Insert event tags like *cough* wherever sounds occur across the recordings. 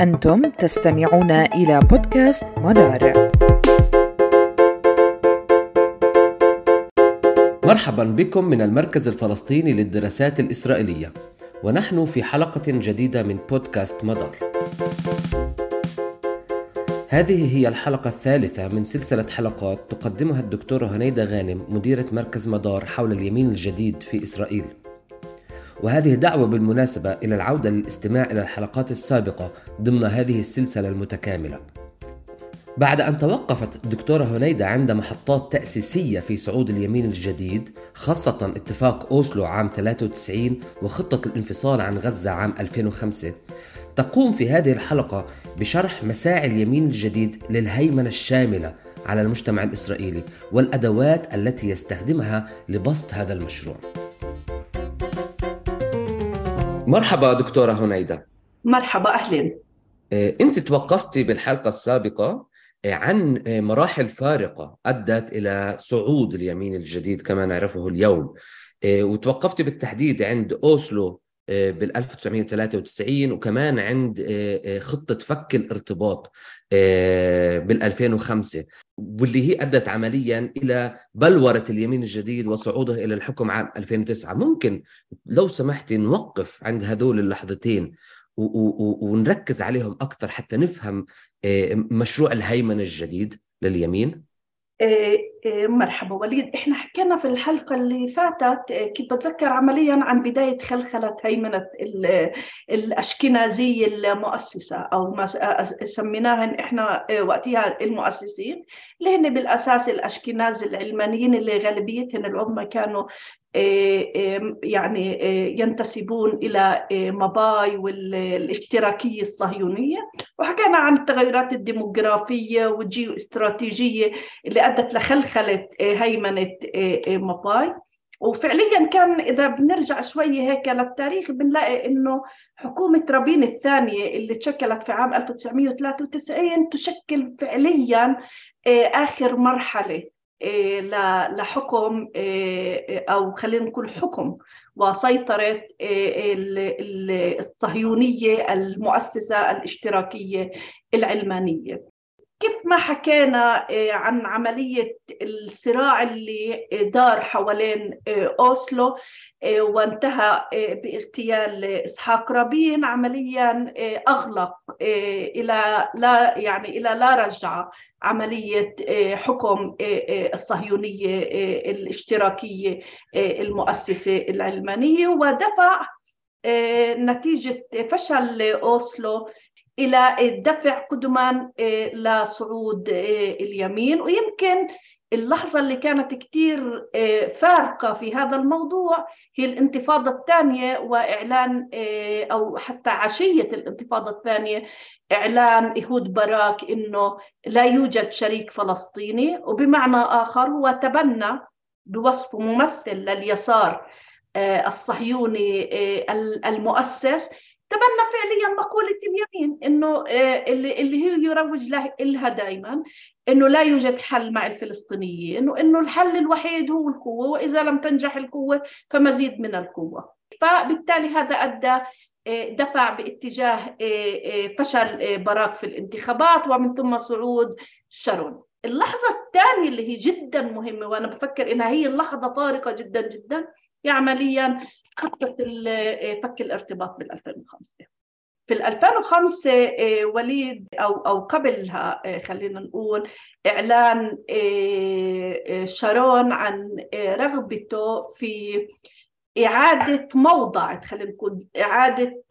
أنتم تستمعون إلى بودكاست مدار. مرحبا بكم من المركز الفلسطيني للدراسات الإسرائيلية ونحن في حلقة جديدة من بودكاست مدار. هذه هي الحلقة الثالثة من سلسلة حلقات تقدمها الدكتورة هنيدة غانم مديرة مركز مدار حول اليمين الجديد في إسرائيل. وهذه دعوة بالمناسبة إلى العودة للاستماع إلى الحلقات السابقة ضمن هذه السلسلة المتكاملة. بعد أن توقفت الدكتورة هنيدة عند محطات تأسيسية في صعود اليمين الجديد خاصة اتفاق أوسلو عام 93 وخطة الانفصال عن غزة عام 2005 تقوم في هذه الحلقة بشرح مساعي اليمين الجديد للهيمنة الشاملة على المجتمع الإسرائيلي والأدوات التي يستخدمها لبسط هذا المشروع مرحبا دكتورة هنيدة. مرحبا أهلا. أنت توقفتي بالحلقة السابقة عن مراحل فارقة أدت إلى صعود اليمين الجديد كما نعرفه اليوم. وتوقفتي بالتحديد عند أوسلو بال 1993 وكمان عند خطة فك الارتباط بال 2005 واللي هي أدت عمليا إلى بلورة اليمين الجديد وصعوده إلى الحكم عام 2009 ممكن لو سمحتي نوقف عند هدول اللحظتين ونركز عليهم أكثر حتى نفهم مشروع الهيمنة الجديد لليمين. مرحبا. وليد إحنا حكينا في الحلقة اللي فاتت كنت بتذكر عمليا عن بداية خلخلة هيمنة الاشكنازيه المؤسسة أو ما سميناهن إحنا وقتها المؤسسين اللي هن بالأساس الأشكناز العلمانيين اللي غالبيتهم العظمى كانوا يعني ينتسبون إلى مباي والاشتراكية الصهيونية. وحكينا عن التغيرات الديموغرافية والجيو استراتيجيه اللي أدت لخلخلة هيمنة مباي. وفعليا كان إذا بنرجع شوي هيك للتاريخ بنلاقي إنه حكومة رابين الثانية اللي تشكلت في عام 1993 تشكل فعليا آخر مرحلة. لحكم أو خلينا نقول حكم وسيطرة الصهيونية المؤسسة الاشتراكية العلمانية. كيف ما حكينا عن عملية الصراع اللي دار حوالين أوسلو وانتهى باغتيال إسحاق رابين عمليا أغلق إلى لا يعني إلى لا رجعة عملية حكم الصهيونية الاشتراكية المؤسسة العلمانية ودفع نتيجة فشل أوسلو إلى الدفع قدما لصعود اليمين. ويمكن اللحظة اللي كانت كتير فارقة في هذا الموضوع هي الانتفاضة الثانية وإعلان أو حتى عشية الانتفاضة الثانية. إعلان إهود باراك إنه لا يوجد شريك فلسطيني. وبمعنى آخر هو تبنى بوصفه ممثل لليسار الصهيوني المؤسس. تبنى فعليا مقولة اليمين إنه اللي, اللي هي يروج لها دائما إنه لا يوجد حل مع الفلسطينيين وإنه الحل الوحيد هو القوة وإذا لم تنجح القوة فمزيد من القوة. فبالتالي هذا أدى دفع باتجاه فشل باراك في الانتخابات ومن ثم صعود شارون. اللحظة الثانية اللي هي جدا مهمة وأنا بفكر إنها هي اللحظة فارقة جدا جدا هي عمليا خطة فك الارتباط بال 2005 في ال 2005 وليد أو أو قبلها خلينا نقول إعلان شارون عن رغبته في إعادة موضع خلينا نقول إعادة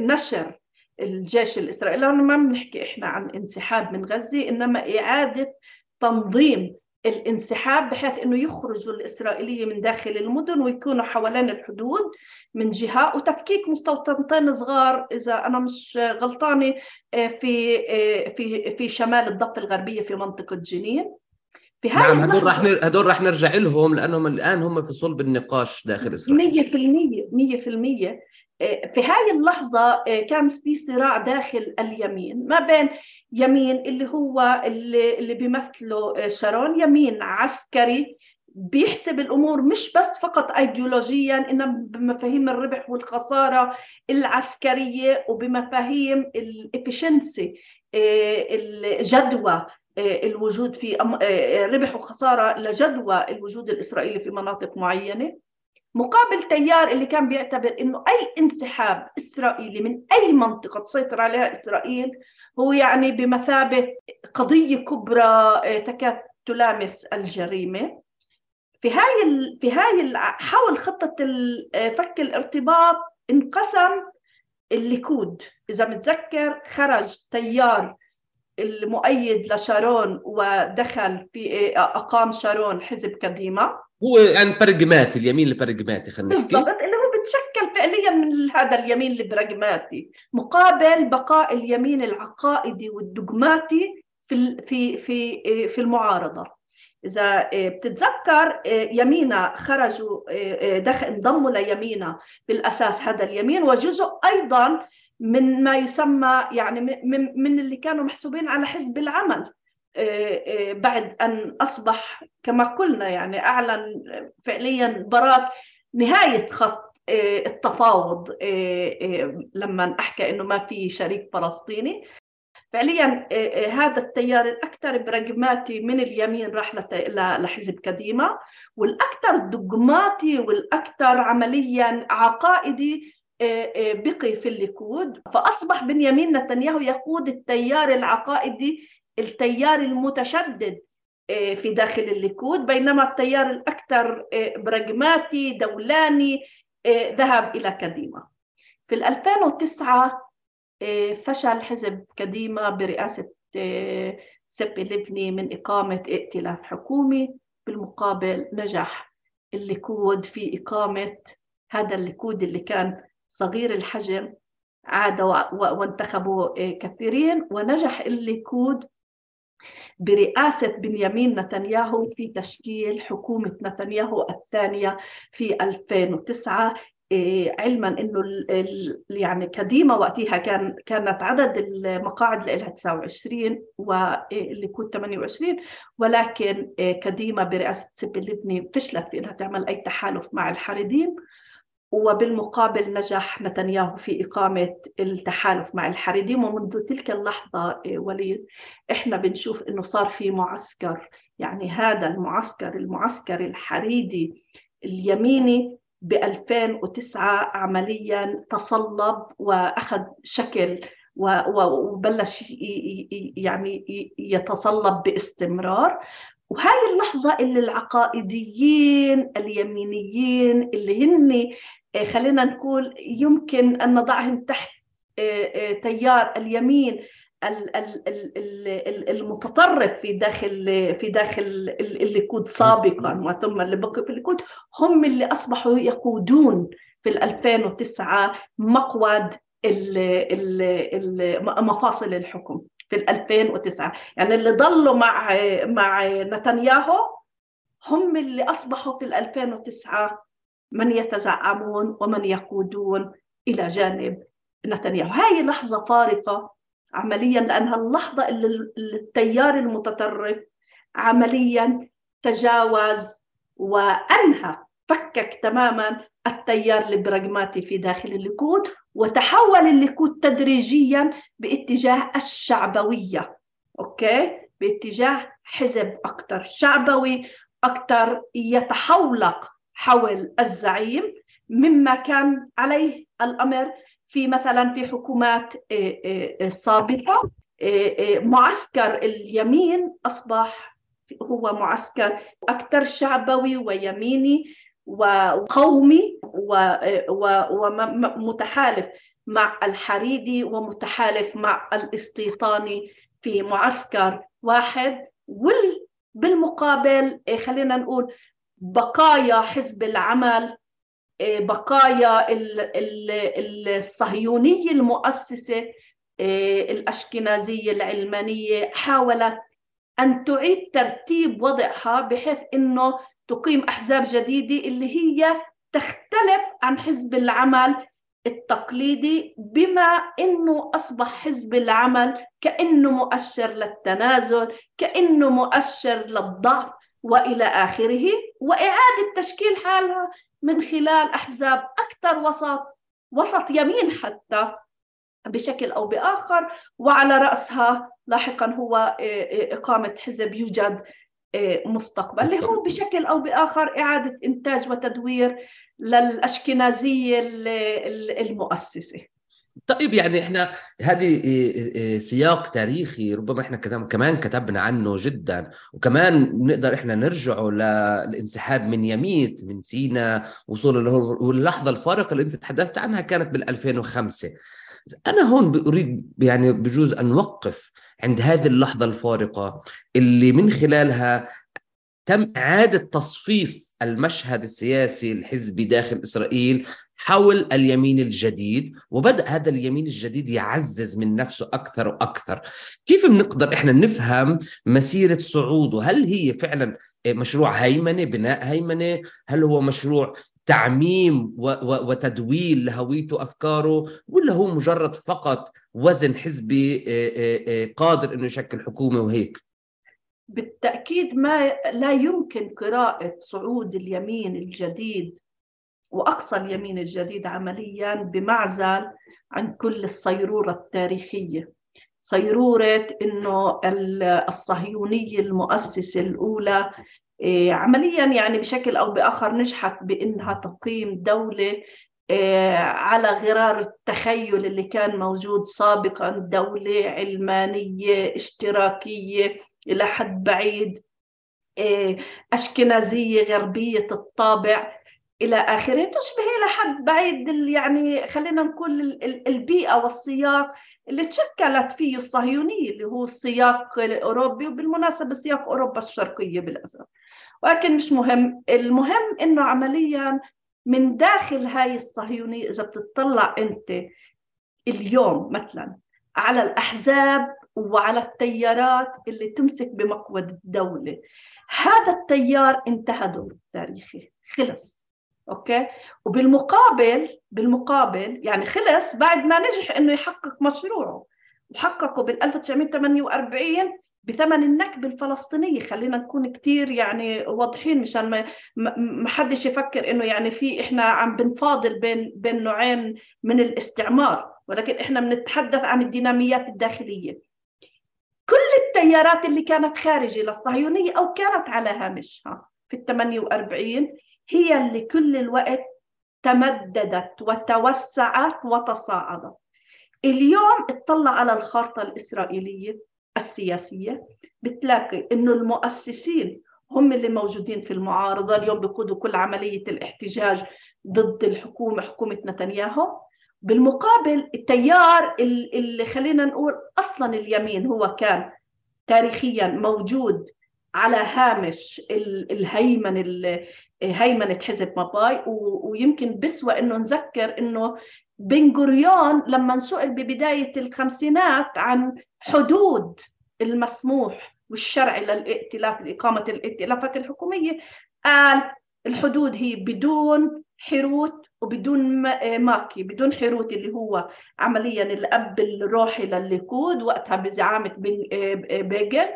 نشر الجيش الإسرائيلي. ما بنحكي إحنا عن انسحاب من غزة إنما إعادة تنظيم الانسحاب بحيث إنه يخرجوا الإسرائيلية من داخل المدن ويكونوا حوالين الحدود من جهة. وتفكيك مستوطنتين صغار إذا أنا مش غلطانة في في في شمال الضفة الغربية في منطقة جنين. في نعم هدول راح هدول راح نرجع لهم لأنهم الآن هم في صلب النقاش داخل إسرائيل. 100% 100% في هاي اللحظة كان في صراع داخل اليمين ما بين يمين اللي هو اللي, اللي بيمثله شارون يمين عسكري بيحسب الأمور مش بس فقط ايديولوجيا إنما بمفاهيم الربح والخسارة العسكرية وبمفاهيم الافشنسي آه، الجدوى آه، الوجود في آه، ربح وخسارة لجدوى الوجود الإسرائيلي في مناطق معينة. مقابل تيار اللي كان بيعتبر إنه أي انسحاب إسرائيلي من أي منطقة تسيطر عليها إسرائيل هو يعني بمثابة قضية كبرى تكاد تلامس الجريمة في هاي. في هاي. حول خطة فك الارتباط انقسم الليكود إذا متذكر خرج تيار المؤيد لشارون ودخل في أقام شارون حزب كديما هو يعني برجماتي اليمين البرجماتي خلينا نحكي. بالضبط اللي هو بتشكل فعليا من هذا اليمين البراغماتي مقابل بقاء اليمين العقائدي والدogماتي في في في في المعارضة. إذا آه، بتتذكر آه، يمينا خرجوا آه، دخل انضموا ليمينا بالأساس هذا اليمين وجزء أيضا من ما يسمى يعني من اللي كانوا محسوبين على حزب العمل. بعد أن أصبح كما قلنا يعني أعلن فعليا براك نهاية خط التفاوض لما أحكى إنه ما في شريك فلسطيني. فعليا آه، آه، هذا التيار الأكثر براغماتي من اليمين راح لحزب كديما والأكثر دوغماتي والأكثر عمليا عقائدي آه، بقي في الليكود. فأصبح بنيامين نتنياهو يقود التيار العقائدي التيار المتشدد في داخل الليكود بينما التيار الأكثر براغماتي دولاتي ذهب إلى كديما في 2009 آه، فشل حزب كديما برئاسة آه، تسيبي ليفني من إقامة ائتلاف حكومي. بالمقابل نجح الليكود في إقامة هذا الليكود اللي كان صغير الحجم عاد وانتخبوا آه، كثيرين ونجح الليكود برئاسة بنيامين نتنياهو في تشكيل حكومة نتنياهو الثانية في 2009 إيه، علما إنه يعني كديما وقتها كان كانت عدد المقاعد لها 29 والليكود 28 ولكن إيه، كديما برئاسة سيبي لبني فشلت في إنها تعمل أي تحالف مع الحريديم وبالمقابل نجح نتنياهو في إقامة التحالف مع الحريديم ومنذ تلك اللحظة إيه، وليد إحنا بنشوف إنه صار في معسكر. يعني هذا المعسكر المعسكر الحريدي اليميني ب 2009 عمليا تصلب وأخذ شكل وبلش يعني يتصلب باستمرار. وهاي اللحظة اللي العقائديين اليمينيين اللي هن آه، خلينا نقول يمكن أن نضعهم تحت آه، آه، تيار اليمين المتطرف في داخل في داخل الليكود سابقا وثم اللي بقي في الليكود هم اللي أصبحوا يقودون في 2009 مقود مفاصل الحكم. في 2009 يعني اللي ضلوا مع مع نتنياهو هم اللي أصبحوا في 2009 من يتزعمون ومن يقودون إلى جانب نتنياهو. هاي لحظة فارقة عمليا لأنها اللحظة اللي التيار المتطرف عمليا تجاوز وأنهى فكك تماما التيار البراغماتي في داخل الليكود وتحول الليكود تدريجيا باتجاه الشعبوية. أوكي؟ باتجاه حزب أكثر شعبوي أكثر يتحولق حول الزعيم مما كان عليه الأمر في مثلا في حكومات آه، آه، آه، سابقة. معسكر اليمين أصبح هو معسكر أكثر شعبوي ويميني. وقومي ومتحالف مع الحريدي ومتحالف مع الاستيطاني في معسكر واحد وبالمقابل خلينا نقول بقايا حزب العمل بقايا الصهيونية المؤسسة آه، الأشكنازية العلمانية حاولت أن تعيد ترتيب وضعها بحيث أنه تقيم أحزاب جديدة اللي هي تختلف عن حزب العمل التقليدي بما إنه أصبح حزب العمل كأنه مؤشر للتنازل كأنه مؤشر للضعف وإلى آخره. وإعادة تشكيل حالها من خلال أحزاب أكثر وسط وسط يمين حتى بشكل أو بآخر. وعلى رأسها لاحقا هو اقامه حزب يوجد مستقبل اللي هو بشكل أو بآخر إعادة إنتاج وتدوير للأشكنازية المؤسسة. طيب يعني إحنا هذه سياق تاريخي ربما إحنا كمان كتبنا عنه جدا وكمان نقدر إحنا نرجعه للانسحاب من يميت من سينا وصوله له واللحظة الفارقة اللي أنت تحدثت عنها كانت بال 2005 أنا هون اريد يعني بجوز أن نوقف عند هذه اللحظة الفارقة اللي من خلالها تم إعادة تصفيف المشهد السياسي الحزبي داخل إسرائيل حول اليمين الجديد وبدأ هذا اليمين الجديد يعزز من نفسه أكثر وأكثر. كيف بنقدر إحنا نفهم مسيرة صعوده هل هي فعلا مشروع هيمنة بناء هيمنة؟ هل هو مشروع تعميم وتدويل لهويته أفكاره ولا هو مجرد فقط وزن حزبي قادر إنه يشكل حكومة وهيك؟ بالتأكيد ما لا يمكن قراءة صعود اليمين الجديد وأقصى اليمين الجديد عمليا بمعزل عن كل الصيرورة التاريخية. صيرورة إنه الصهيونية المؤسسة الأولى عمليا يعني بشكل أو بآخر نجحت بإنها تقيم دولة إيه، على غرار التخيل اللي كان موجود سابقا دولة علمانية اشتراكية إلى حد بعيد إيه، أشكنازية غربية الطابع. إلى آخره تشبه إلى حد بعيد يعني خلينا نقول البيئة والسياق اللي تشكلت فيه الصهيونية اللي هو السياق الأوروبي وبالمناسبة سياق أوروبا الشرقية بالأساس. ولكن مش مهم المهم إنه عمليا من داخل هاي الصهيونية إذا بتطلع أنت اليوم مثلا على الأحزاب وعلى التيارات اللي تمسك بمقود الدولة هذا التيار انتهى دوره التاريخي خلص. أوكي؟ وبالمقابل بالمقابل يعني خلص بعد ما نجح إنه يحقق مشروعه وحققه بال 1948 بثمن النكبة الفلسطينية خلينا نكون كتير يعني واضحين مشان ما ما حدش يفكر إنه يعني في إحنا عم بنفاضل بين بين نوعين من الاستعمار ولكن إحنا بنتحدث عن الديناميات الداخلية. كل التيارات اللي كانت خارجة للصهيونية أو كانت على هامشها في ال 48 هي اللي كل الوقت تمددت وتوسعت وتصاعدت. اليوم اطلع على الخارطة الإسرائيلية السياسية بتلاقي إنه المؤسسين هم اللي موجودين في المعارضة اليوم بيقودوا كل عملية الاحتجاج ضد الحكومة حكومة نتنياهو. بالمقابل التيار اللي خلينا نقول أصلا اليمين هو كان تاريخيا موجود على هامش الهيمنه هيمنه حزب ماباي ويمكن بسوى إنه نذكر إنه بن غوريون لما سئل ببداية الخمسينات عن حدود المسموح والشرعي للائتلاف لإقامة الائتلافات الحكومية قال الحدود هي بدون حروت وبدون ماكي بدون حروت اللي هو عمليا الأب الروحي للليكود وقتها بزعامة بيجل.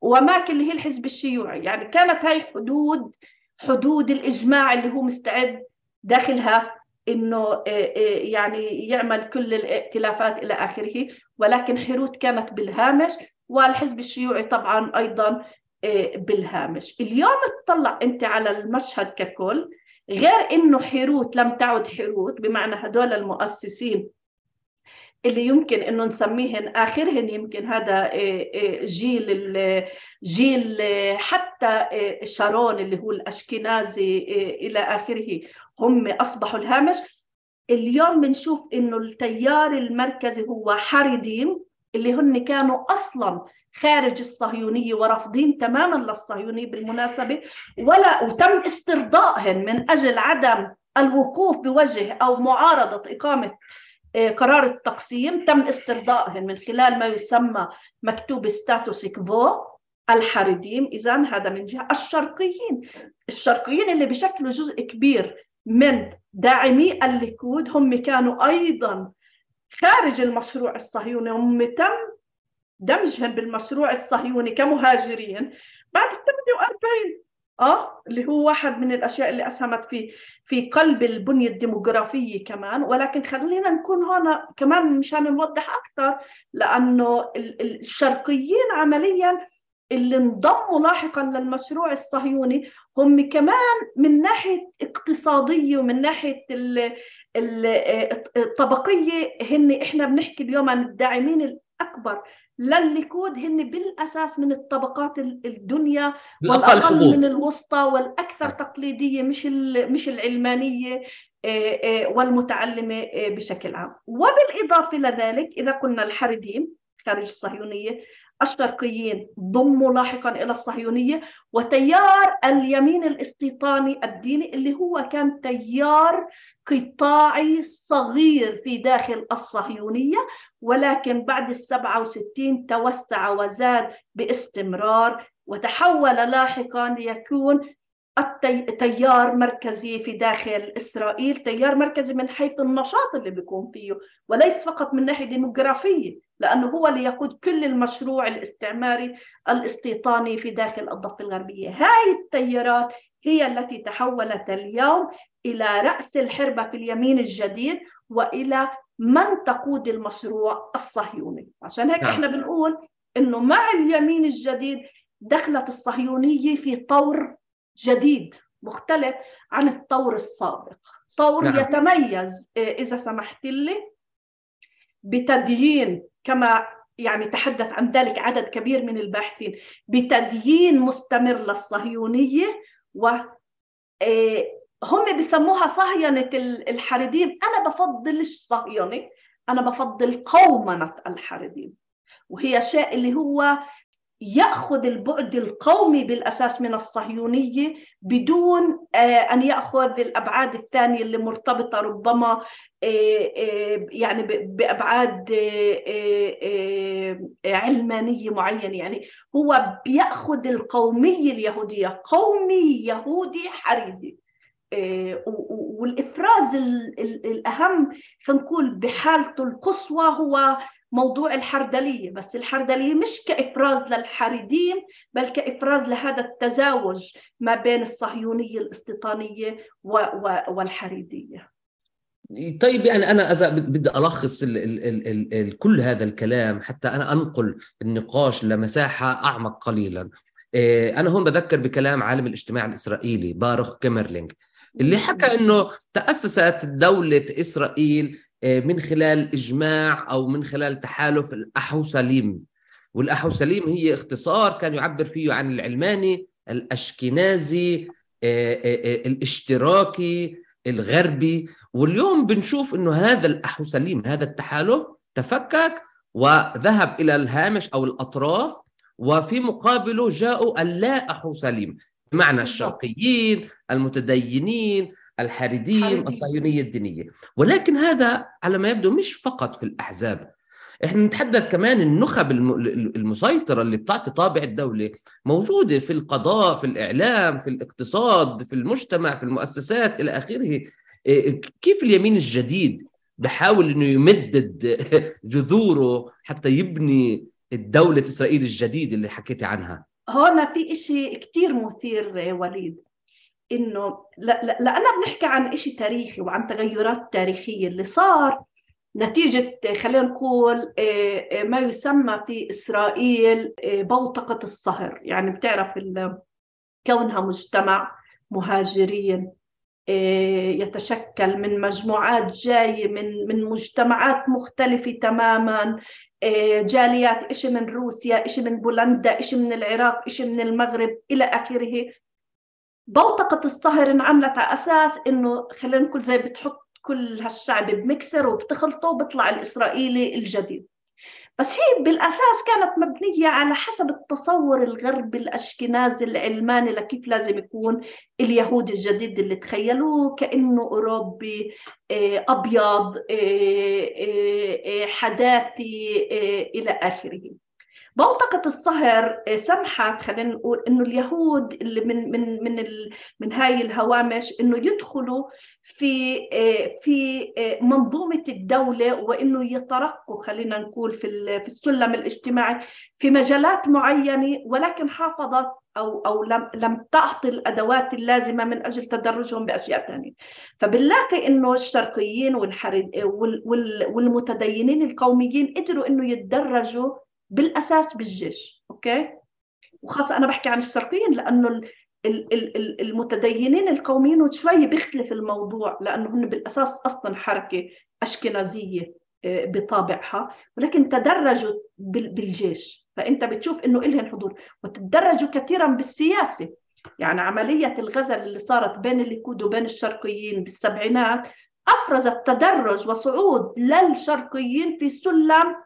وماكي اللي هي الحزب الشيوعي. يعني كانت هاي حدود حدود الإجماع اللي هو مستعد داخلها إنه آه، آه، يعني يعمل كل الائتلافات إلى آخره. ولكن حيروت كانت بالهامش والحزب الشيوعي طبعا أيضا آه، بالهامش. اليوم تطلع أنت على المشهد ككل غير إنه حيروت لم تعد حيروت بمعنى هدول المؤسسين اللي يمكن إنه نسميهن آخرهن يمكن هذا جيل جيل حتى شارون اللي هو الأشكنازي إلى آخره هم أصبحوا الهامش. اليوم بنشوف إنه التيار المركزي هو حريديم اللي هن كانوا أصلا خارج الصهيونية ورافضين تماما للصهيونية بالمناسبة ولا وتم استرضائهم من أجل عدم الوقوف بوجه أو معارضة إقامة آه، قرار التقسيم تم استرضائهم من خلال ما يسمى مكتوب ستاتوس كفو الحريديم اذا هذا من جهة الشرقيين. الشرقيين اللي بشكلوا جزء كبير من داعمي الليكود هم كانوا أيضا خارج المشروع الصهيوني. هم تم دمجهم بالمشروع الصهيوني كمهاجرين بعد ال 48 آه اللي هو واحد من الأشياء اللي أسهمت في في قلب البنية الديموغرافية كمان. ولكن خلينا نكون هنا كمان مشان نوضح أكثر لأنه الشرقيين عمليا اللي انضموا لاحقا للمشروع الصهيوني هم كمان من ناحية اقتصادية ومن ناحية الطبقيه هن إحنا بنحكي اليوم عن الداعمين الأكبر للليكود هن بالأساس من الطبقات الدنيا والأقل من الوسطى والأكثر نعم. تقليدية مش مش العلمانية آه، آه، والمتعلمة آه، بشكل عام وبالإضافة لذلك إذا كنا الحرديم خارج الصهيونية الشرقيين ضموا لاحقا إلى الصهيونية وتيار اليمين الاستيطاني الديني اللي هو كان تيار قطاعي صغير في داخل الصهيونية ولكن بعد السبعة وستين توسع وزاد باستمرار وتحول لاحقا ليكون تيار مركزي في داخل إسرائيل تيار مركزي من حيث النشاط اللي بيكون فيه وليس فقط من ناحية ديموغرافية. لأنه هو اللي يقود كل المشروع الاستعماري الاستيطاني في داخل الضفة الغربية هاي التيارات هي التي تحولت اليوم إلى رأس الحربة في اليمين الجديد وإلى من تقود المشروع الصهيوني عشان هيك نعم. إحنا بنقول إنه مع اليمين الجديد دخلت الصهيونية في طور جديد مختلف عن الطور السابق طور نعم. يتميز إذا سمحت لي بتديين كما يعني تحدث عن ذلك عدد كبير من الباحثين بتديين مستمر للصهيونية و آه، هم بسموها صهينة الحرديم أنا بفضلش صهيونة أنا بفضل قومنة الحرديم وهي شيء اللي هو يأخذ البعد القومي بالأساس من الصهيونية بدون آه، أن يأخذ الأبعاد الثانية اللي مرتبطة ربما آه، آه، يعني بأبعاد علمانية معينة. يعني هو بيأخذ القومية اليهودية قومي يهودي حريدي. والإفراز الأهم خلينا نقول بحالته القصوى هو موضوع الحردلية بس الحردلية مش كإفراز للحارديم بل كإفراز لهذا التزاوج ما بين الصهيونية الاستيطانية والحريدية. طيب يعني أنا أذا بدي ألخص ال ال ال ال ال كل هذا الكلام حتى أنا أنقل النقاش لمساحة أعمق قليلا. إيه، أنا هون بذكر بكلام عالم الاجتماع الإسرائيلي باروخ كيمرلينج اللي حكى إنه تأسست دولة إسرائيل من خلال إجماع أو من خلال تحالف الاحوسليم والاحوسليم هي اختصار كان يعبر فيه عن العلماني الأشكنازي آه، آه، الاشتراكي الغربي. واليوم بنشوف إنه هذا الاحوسليم هذا التحالف تفكك وذهب إلى الهامش أو الأطراف وفي مقابله جاءوا اللا احوسليم بمعنى الشرقيين المتدينين الحاردين الصهيونية الدينية. ولكن هذا على ما يبدو مش فقط في الأحزاب. إحنا نتحدث كمان النخب المسيطرة اللي بتعطي طابع الدولة. موجودة في القضاء في الإعلام في الاقتصاد في المجتمع في المؤسسات إلى آخره. إيه، إيه، كيف اليمين الجديد بحاول إنه يمدد *laughs* جذوره حتى يبني الدولة إسرائيل الجديدة اللي حكيتي عنها؟ هون في إشي كتير مثير وليد. إنه لأننا بنحكي عن شيء تاريخي وعن تغيرات تاريخية اللي صار. نتيجة خلينا نقول آه، آه، ما يسمى في إسرائيل آه، بوتقة الصهر. يعني بتعرف كونها مجتمع مهاجرين يتشكل من مجموعات جاية من من مجتمعات مختلفة تماما جاليات إيش من روسيا إيش من بولندا إيش من العراق إيش من المغرب إلى آخره. بوتقة الصهر انعملت على أساس إنه خلينا نقول زي بتحط كل هالشعب بمكسر وبتخلطه وبيطلع الإسرائيلي الجديد. بس هي بالأساس كانت مبنية على حسب التصور الغربي الأشكنازي العلماني لكيف لازم يكون اليهودي الجديد اللي تخيلوه كأنه أوروبي آه، أبيض آه، آه، حداثي إلى آخره. بوتقة الصهر سمحت خلينا نقول إنه اليهود اللي من من من من هاي الهوامش إنه يدخلوا في في منظومة الدولة وإنه يترقوا خلينا نقول في في السلم الاجتماعي في مجالات معينة ولكن حافظت أو أو لم لم تعطي الأدوات اللازمة من أجل تدرجهم بأشياء ثانية فبنلاقي إنه الشرقيين والمتدينين القوميين قدروا إنه يتدرجوا بالأساس بالجيش أوكي؟ وخاصة أنا بحكي عن الشرقيين لأنه المتدينين القوميين شوي بيختلف الموضوع لأنه هن بالأساس أصلا حركة أشكنازية آه، بطابعها ولكن تدرجوا بالجيش. فأنت بتشوف إنه إلهن حضور وتدرجوا كثيرا بالسياسة. يعني عملية الغزل اللي صارت بين الليكود وبين الشرقيين بالسبعينات افرزت تدرج وصعود للشرقيين في سلم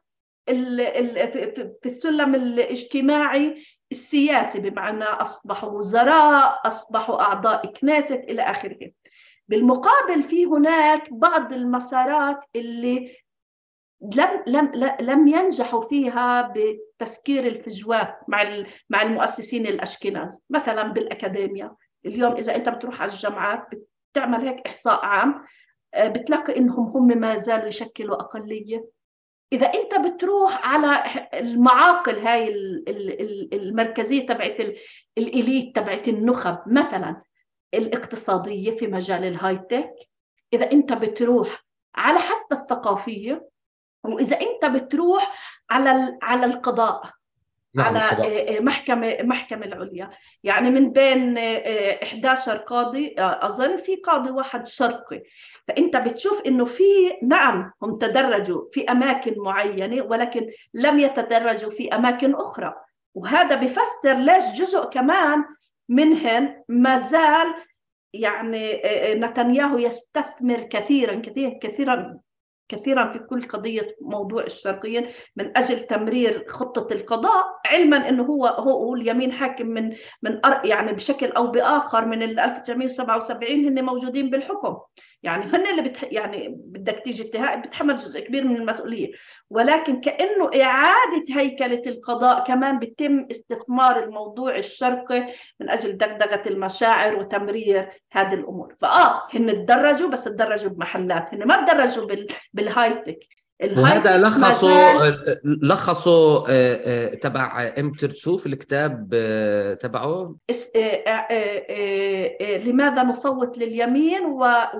في السلم الاجتماعي السياسي بمعنى أصبحوا وزراء أصبحوا أعضاء كنيست إلى آخره. بالمقابل في هناك بعض المسارات اللي لم لم لم ينجحوا فيها بتسكير الفجوات مع مع المؤسسين الأشكناز. مثلا بالاكاديميا اليوم إذا أنت بتروح على الجامعات بتعمل هيك إحصاء عام آه، بتلاقي إنهم هم ما زالوا يشكلوا أقلية. إذا أنت بتروح على المعاقل هاي المركزية تبعت ال elite تبعت النخب مثلا الاقتصادية في مجال ال high-tech إذا أنت بتروح على حتى الثقافية وإذا أنت بتروح على على القضاء. نعم على القضاء. آه، آه، محكمة محكمة العليا. يعني من بين 11 آه، قاضي أظن في قاضي واحد شرقي. فأنت بتشوف إنه في نعم هم تدرجوا في أماكن معينة ولكن لم يتدرجوا في أماكن أخرى. وهذا بفسر ليش جزء كمان منهن ما زال يعني نتنياهو يستثمر كثيرا كثيرا كثيرا كثيرا في كل قضية موضوع الشرقيين من أجل تمرير خطة القضاء علما أنه هو هو اليمين حاكم من من يعني بشكل أو بآخر من 1977 هن موجودين بالحكم. يعني هن اللي بتح... يعني بدك تيجي بتحمل جزء كبير من المسؤولية. ولكن كأنه إعادة هيكلة القضاء كمان بيتم استثمار الموضوع الشرقي من أجل دغدغة المشاعر وتمرير هذه الأمور. فآه هن تدرجوا بس تدرجوا بمحلات. هن ما تدرجوا بال... بالهايتك وهذا لخصوا لخصوا آه، آه، تبع إم ترسو في الكتاب آه، تبعه. لماذا نصوت لليمين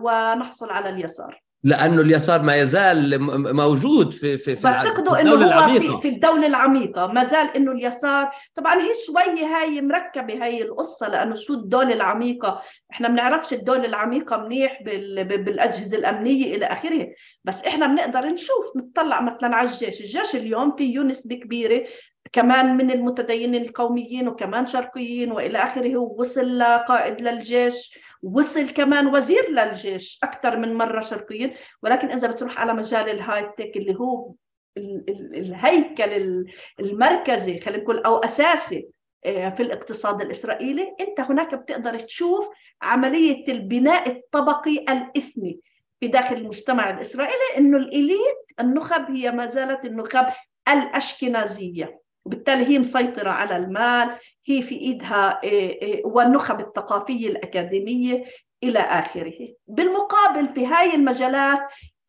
ونحصل على اليسار؟ لأنه اليسار ما يزال موجود في في في بعتقدوا إنه هو العميقة. في, في الدولة العميقة. ما زال إنه اليسار طبعا هي شوي هاي مركبة هاي القصة لأنه شو الدولة العميقة؟ إحنا ما بنعرفش الدولة العميقة منيح بالأجهزة الأمنية إلى آخره. بس إحنا بنقدر نشوف نطلع مثلا على الجيش. الجيش اليوم فيه نسبه كبيره كمان من المتدينين القوميين وكمان شرقيين وإلى آخره وصل لقائد للجيش وصل كمان وزير للجيش أكثر من مرة شرقيين ولكن إذا بتروح على مجال الهاي تك اللي هو الهيكل المركزي خلينا نقول أو أساسي آه، في الاقتصاد الإسرائيلي أنت هناك بتقدر تشوف عملية البناء الطبقي الاثني في داخل المجتمع الإسرائيلي إنه الإليت النخب هي ما زالت النخب الأشكنازية. وبالتالي هي مسيطرة على المال هي في إيدها آه، آه، والنخب الثقافية الأكاديمية إلى آخره. بالمقابل في هاي المجالات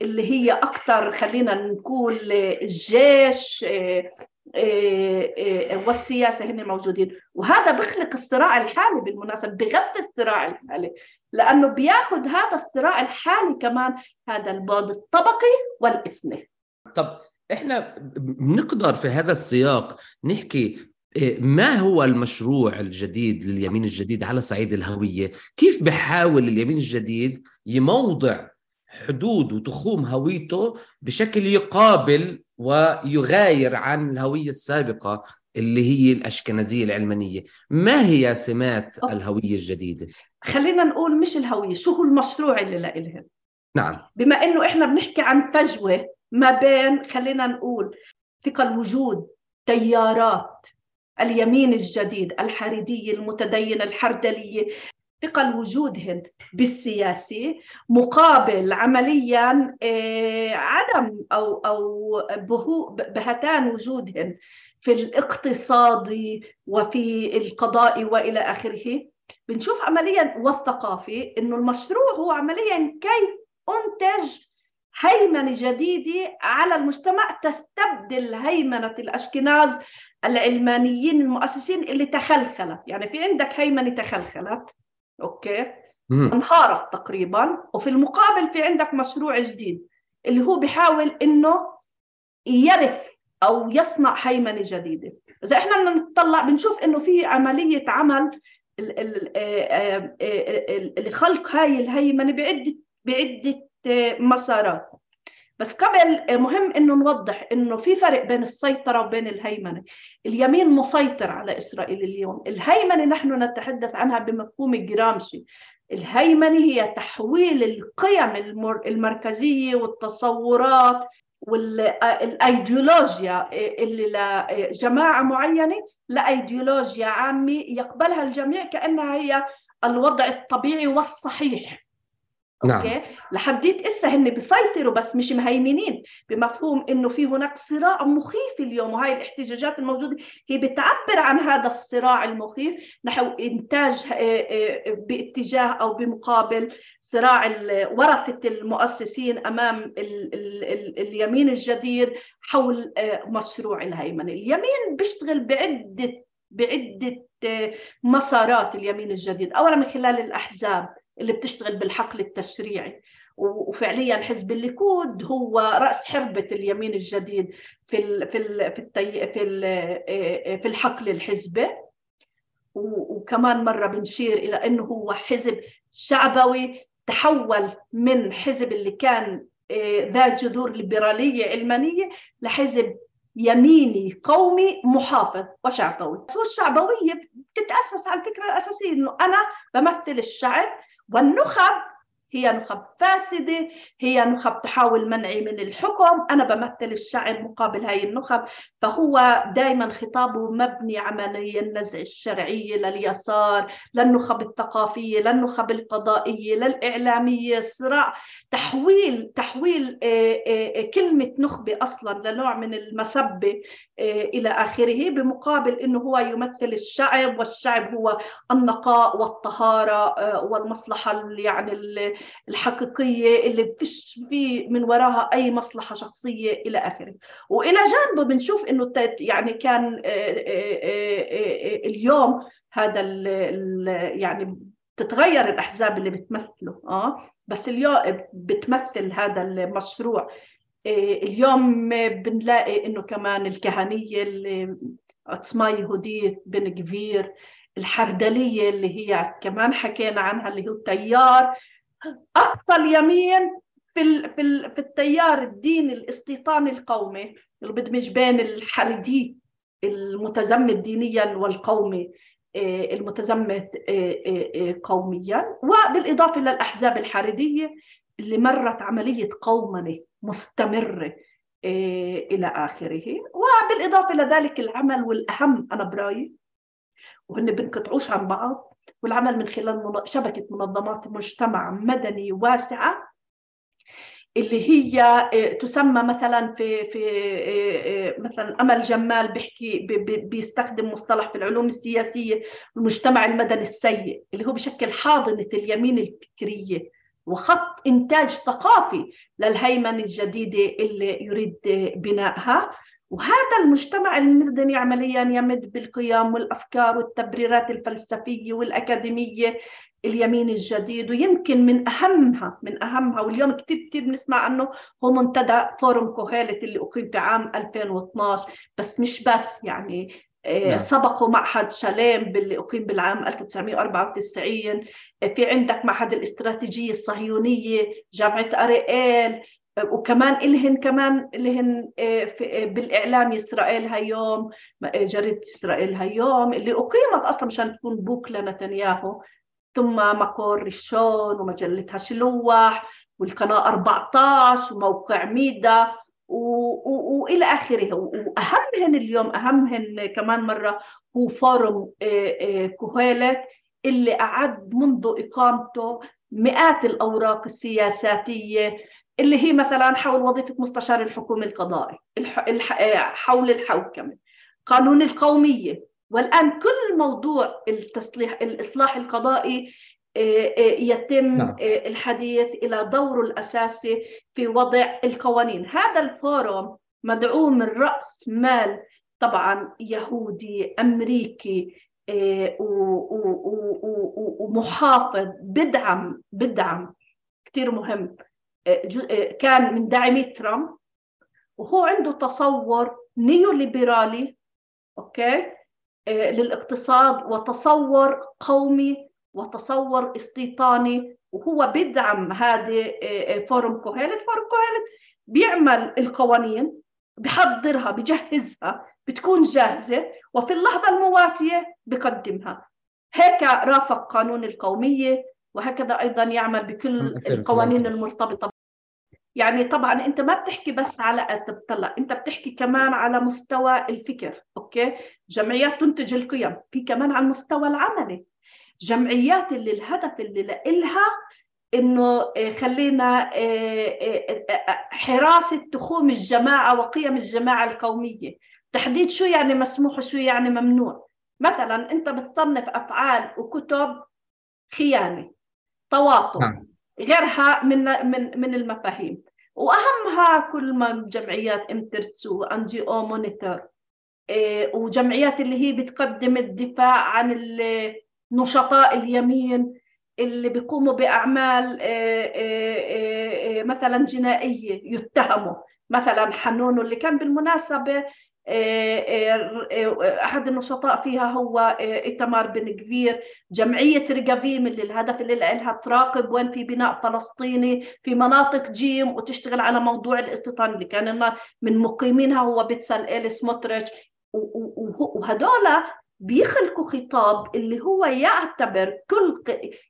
اللي هي أكثر خلينا نقول الجيش آه، والسياسة هن موجودين. وهذا بخلق الصراع الحالي بالمناسبة بغذي الصراع الحالي. لأنه بياخذ هذا الصراع الحالي كمان هذا البعد الطبقي والإثني طب إحنا بنقدر في هذا السياق نحكي إيه، ما هو المشروع الجديد لليمين الجديد على صعيد الهوية؟ كيف بحاول اليمين الجديد يموضع حدود وتخوم هويته بشكل يقابل ويغاير عن الهوية السابقة اللي هي الأشكنزية العلمانية؟ ما هي سمات الهوية الجديدة؟ خلينا نقول مش الهوية شو هو المشروع اللي لإلهم نعم. بما إنه إحنا بنحكي عن فجوة ما بين خلينا نقول ثقل الوجود تيارات اليمين الجديد الحريدية المتدينة الحردلية. ثقل وجودهن بالسياسة مقابل عمليا عدم أو أو بهتان وجودهن في الاقتصادي وفي القضاء وإلى آخره. بنشوف عمليا والثقافي إنه المشروع هو عمليا كيف أنتج هيمنة جديدة على المجتمع تستبدل هيمنة الأشكناز العلمانيين المؤسسين اللي تخلخلت. يعني في عندك هيمنة تخلخلت أوكي؟ انهارت تقريبا. وفي المقابل في عندك مشروع جديد اللي هو بيحاول إنه يرث أو يصنع هيمنة جديدة. إذا إحنا بدنا نطلع بنشوف إنه في عملية عمل لخلق هاي الهيمنة بعده بعدة مسارات. بس قبل مهم إنه نوضح إنه في فرق بين السيطرة وبين الهيمنة. اليمين مسيطر على إسرائيل اليوم. الهيمنة نحن نتحدث عنها بمفهوم جرامشي الهيمنة هي تحويل القيم المركزية والتصورات والايديولوجيا اللي لجماعه معينة لأيديولوجيا عامة يقبلها الجميع كأنها هي الوضع الطبيعي والصحيح. نعم. أوكي؟ لحديت إسا هن بيسيطروا بس مش مهيمنين بمفهوم إنه في هناك صراع مخيف اليوم وهي الاحتجاجات الموجودة هي بتعبر عن هذا الصراع المخيف نحو إنتاج باتجاه أو بمقابل صراع ورثة المؤسسين أمام ال ال ال اليمين الجديد حول مشروع الهيمنة، اليمين بيشتغل بعدة بعدة مسارات اليمين الجديد، اولا من خلال الأحزاب. اللي بتشتغل بالحقل التشريعي. وفعليا حزب الليكود هو رأس حربة اليمين الجديد في ال في ال في التي في ال في الحقل الحزبي. وكمان مرة بنشير إلى إنه هو حزب شعبوي تحول من حزب اللي كان ذا جذور ليبرالية علمانية لحزب يميني قومي محافظ وشعبوي. هو الشعبوية بتتأسس على الفكرة الأساسية إنه أنا بمثل الشعب والنخب هي نخب فاسدة هي نخب تحاول منعي من الحكم. أنا بمثل الشعب مقابل هاي النخب فهو دائما خطابه مبني عمليا النزع الشرعية لليسار للنخب الثقافية للنخب القضائية للإعلامية. صراع تحويل تحويل كلمة نخبة أصلا لنوع من المسبة إلى آخره بمقابل أنه هو يمثل الشعب والشعب هو النقاء والطهارة والمصلحة يعني الحقيقية اللي فيش في من وراها أي مصلحة شخصية إلى آخره. وإلى جانبه بنشوف إنه يعني كان اليوم هذا يعني تتغير الأحزاب اللي بتمثله آه بس اليوم بتمثل هذا المشروع. اليوم بنلاقي إنه كمان الكهنية اللي عصمة يهودية بن جفير الحردلية اللي هي كمان حكينا عنها اللي هو التيار أقصى اليمين في في في التيار الديني الاستيطاني القومي اللي بدمج بين الحردي المتزمت دينيا والقومي المتزمت قوميا وبالإضافة للاحزاب الحرديه اللي مرت عملية قومنة مستمرة إلى آخره. وبالإضافة لذلك العمل والأهم أنا برأيي وهن بنقطعوش عن بعض والعمل من خلال شبكة منظمات مجتمع مدني واسعة اللي هي تسمى مثلا في في مثلا أمل جمال بيحكي بيستخدم مصطلح في العلوم السياسية المجتمع المدني السيء اللي هو بشكل حاضنه اليمين الفكرية وخط إنتاج ثقافي للهيمنة الجديدة اللي يريد بنائها. وهذا المجتمع المدني عمليا يمد بالقيم والأفكار والتبريرات الفلسفية والأكاديمية اليمين الجديد ويمكن من أهمها من أهمها واليوم كثير كثير بنسمع عنه هو منتدى forum كوهيلت اللي أقيم في عام 2012 بس مش بس يعني نعم. سبقوا معهد شاليم باللي أقيم بالعام 1994 في عندك معهد الاستراتيجية الصهيونية جامعة أريئيل وكمان إلهن كمان إلهن بالإعلام إسرائيل هيوم جريدة إسرائيل هيوم اللي أقيمت أصلا مشان تكون بوق لنتنياهو. ثم مقور ريشون ومجلة هشلوح والقناة 14 وموقع ميدا والى آخره. وأهمهن اليوم أهمهن كمان مرة هو forum كوهيلت اللي أعد منذ إقامته مئات الأوراق السياساتية اللي هي مثلا حول وظيفة مستشار الحكومة القضائي الح... الح... حول الحوكمة قانون القومية. والآن كل موضوع التصليح الإصلاح القضائي آه، آه، يتم نعم. آه، الحديث إلى دوره الأساسي في وضع القوانين. هذا ال forum مدعوم من رأس مال طبعا يهودي أمريكي ومحافظ بدعم بدعم كثير مهم. كان من داعمي ترامب. وهو عنده تصور نيو ليبرالي أوكي للاقتصاد وتصور قومي وتصور استيطاني. وهو بدعم هذه فورم كوهيلت. فورم كوهيلت بيعمل القوانين بحضرها بجهزها بتكون جاهزة وفي اللحظة المواتية بقدمها. هيك رافق قانون القومية وهكذا أيضا يعمل بكل القوانين المرتبطة يعني طبعا أنت ما بتحكي بس على تطلع أنت بتحكي كمان على مستوى الفكر أوكي؟ جمعيات تنتج القيم في كمان على المستوى العملي. جمعيات اللي الهدف اللي لها إنه آه، خلينا آه، آه، حراسة تخوم الجماعة وقيم الجماعة القومية. تحديد شو يعني مسموح وشو يعني ممنوع. مثلا أنت بتصنف أفعال وكتب خيانة تواطؤ. نعم. غيرها من من من المفاهيم. وأهمها كل ما جمعيات إم ترتسو NGO Monitor. وجمعيات اللي هي بتقدم الدفاع عن نشطاء اليمين اللي بيقوموا بأعمال آه، آه، مثلا جنائية يتهموا. مثلا حنون اللي كان بالمناسبة أحد النشطاء فيها هو ايتمار بن كبير. جمعية رقافيم اللي الهدف اللي لها تراقب وين في بناء فلسطيني في مناطق جيم وتشتغل على موضوع الاستيطان اللي كان من مقيمينها هو بيتسال اليس موتريتش. وهدول بيخلقوا خطاب اللي هو يعتبر كل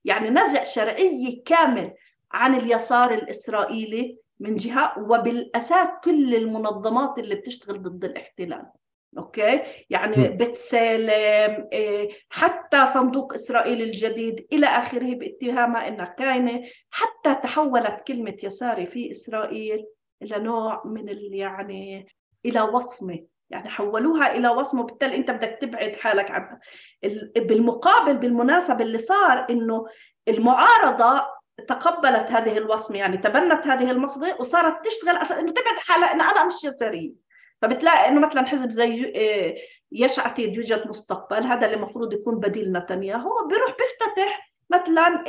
يعني نزع شرعي كامل عن اليسار الإسرائيلي. من جهة وبالأساس كل المنظمات اللي بتشتغل ضد الاحتلال. أوكي؟ يعني بيت سالم إيه، حتى صندوق إسرائيل الجديد إلى آخره باتهامها إنها كاينة. حتى تحولت كلمة يساري في إسرائيل إلى نوع من يعني إلى وصمة. يعني حولوها إلى وصمة وبالتالي أنت بدك تبعد حالك عنها. بالمقابل بالمناسبة اللي صار إنه المعارضة تقبلت هذه الوصمة يعني تبنت هذه الوصمه وصارت تشتغل أصلا إنه تبعد حالها إنه أنا مش يساريه فبتلاقي إنه مثلا حزب زي آه، يشعتي يوجد مستقبل هذا اللي المفروض يكون بديل نتنياهو بيروح بيفتتح مثلا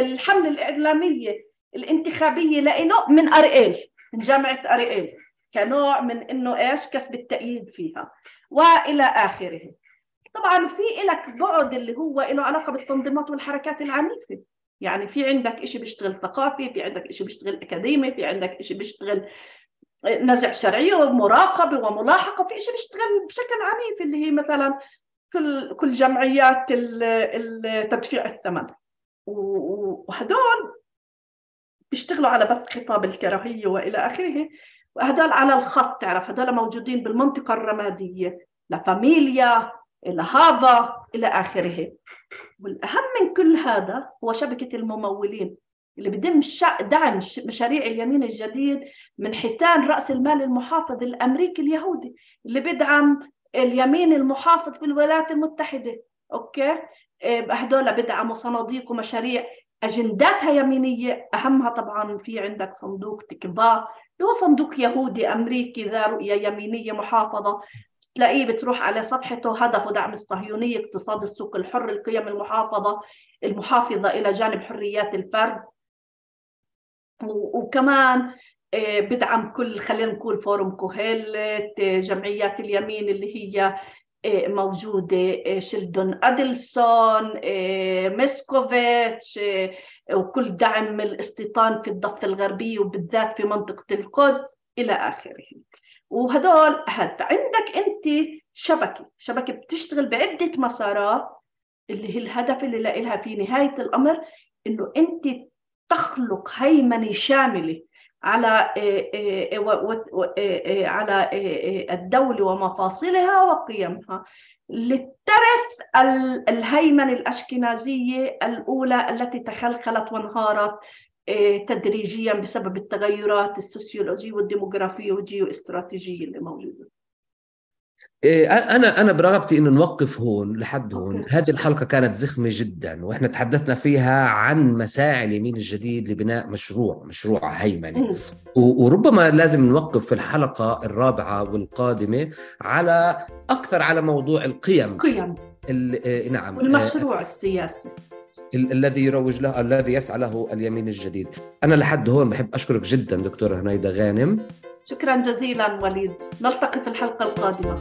الحملة الإعلامية الانتخابية لإله من اريل من جامعة اريل كنوع من إنه إيش؟ كسب التأييد فيها وإلى آخره. طبعا في لك بعد اللي هو له علاقة بالتنظيمات والحركات العنيفه يعني في عندك شيء بيشتغل ثقافي في عندك شيء بيشتغل أكاديمي في عندك شيء بيشتغل نزع شرعية ومراقبة وملاحقة في شيء بيشتغل بشكل عنيف اللي هي مثلا كل كل جمعيات تدفيع الثمن. وهدول بيشتغلوا على بس خطاب الكراهية وإلى آخره. وهدول على الخط تعرف هدول موجودين بالمنطقة الرمادية لفاميليا إلى هذا إلى آخره. والأهم من كل هذا هو شبكة الممولين اللي بدم دعم مشاريع اليمين الجديد من حيتان رأس المال المحافظ الأمريكي اليهودي اللي بدعم اليمين المحافظ في الولايات المتحدة. أوكي؟ إيه، هدول بدعموا صناديق ومشاريع أجنداتها يمينية. أهمها طبعا في عندك صندوق تكبا هو صندوق يهودي أمريكي ذا رؤية يمينية محافظة. تلاقيه بتروح على صفحته هدفه دعم الصهيونية اقتصاد السوق الحر القيم المحافظة المحافظة إلى جانب حريات الفرد. وكمان آه، بدعم كل خلينا نقول فورم كوهيلت جمعيات اليمين اللي هي آه، موجودة آه، شيلدون أدلسون ميسكوفيتش وكل دعم الاستيطان في الضفة الغربية وبالذات في منطقة القدس إلى آخره. وهدول هذا عندك أنت شبكة شبكة بتشتغل بعدة مسارات اللي هي الهدف اللي لها في نهاية الأمر إنه أنت تخلق هيمنة شاملة على على الدولة ومفاصلها وقيمها. للترث الهيمنة الأشكنازية الأولى التي تخلخلت وانهارت تدريجيا بسبب التغيرات السوسيولوجية والديموغرافية والجيو استراتيجية اللي موجودة. إيه، أنا أنا برغبتي إنه نوقف هون لحد هون. هذه الحلقة كانت زخمة جدا وإحنا تحدثنا فيها عن مساعي اليمين الجديد لبناء مشروع مشروع هيمنه وربما لازم نوقف في الحلقة الرابعة والقادمة على أكثر على موضوع القيم. قيم. إيه، نعم. والمشروع السياسي. الذي يروج له الذي يسعى له اليمين الجديد. أنا لحد هون بحب أشكرك جدا دكتورة هنيدة غانم. شكرا جزيلا وليد. نلتقي في الحلقة القادمة.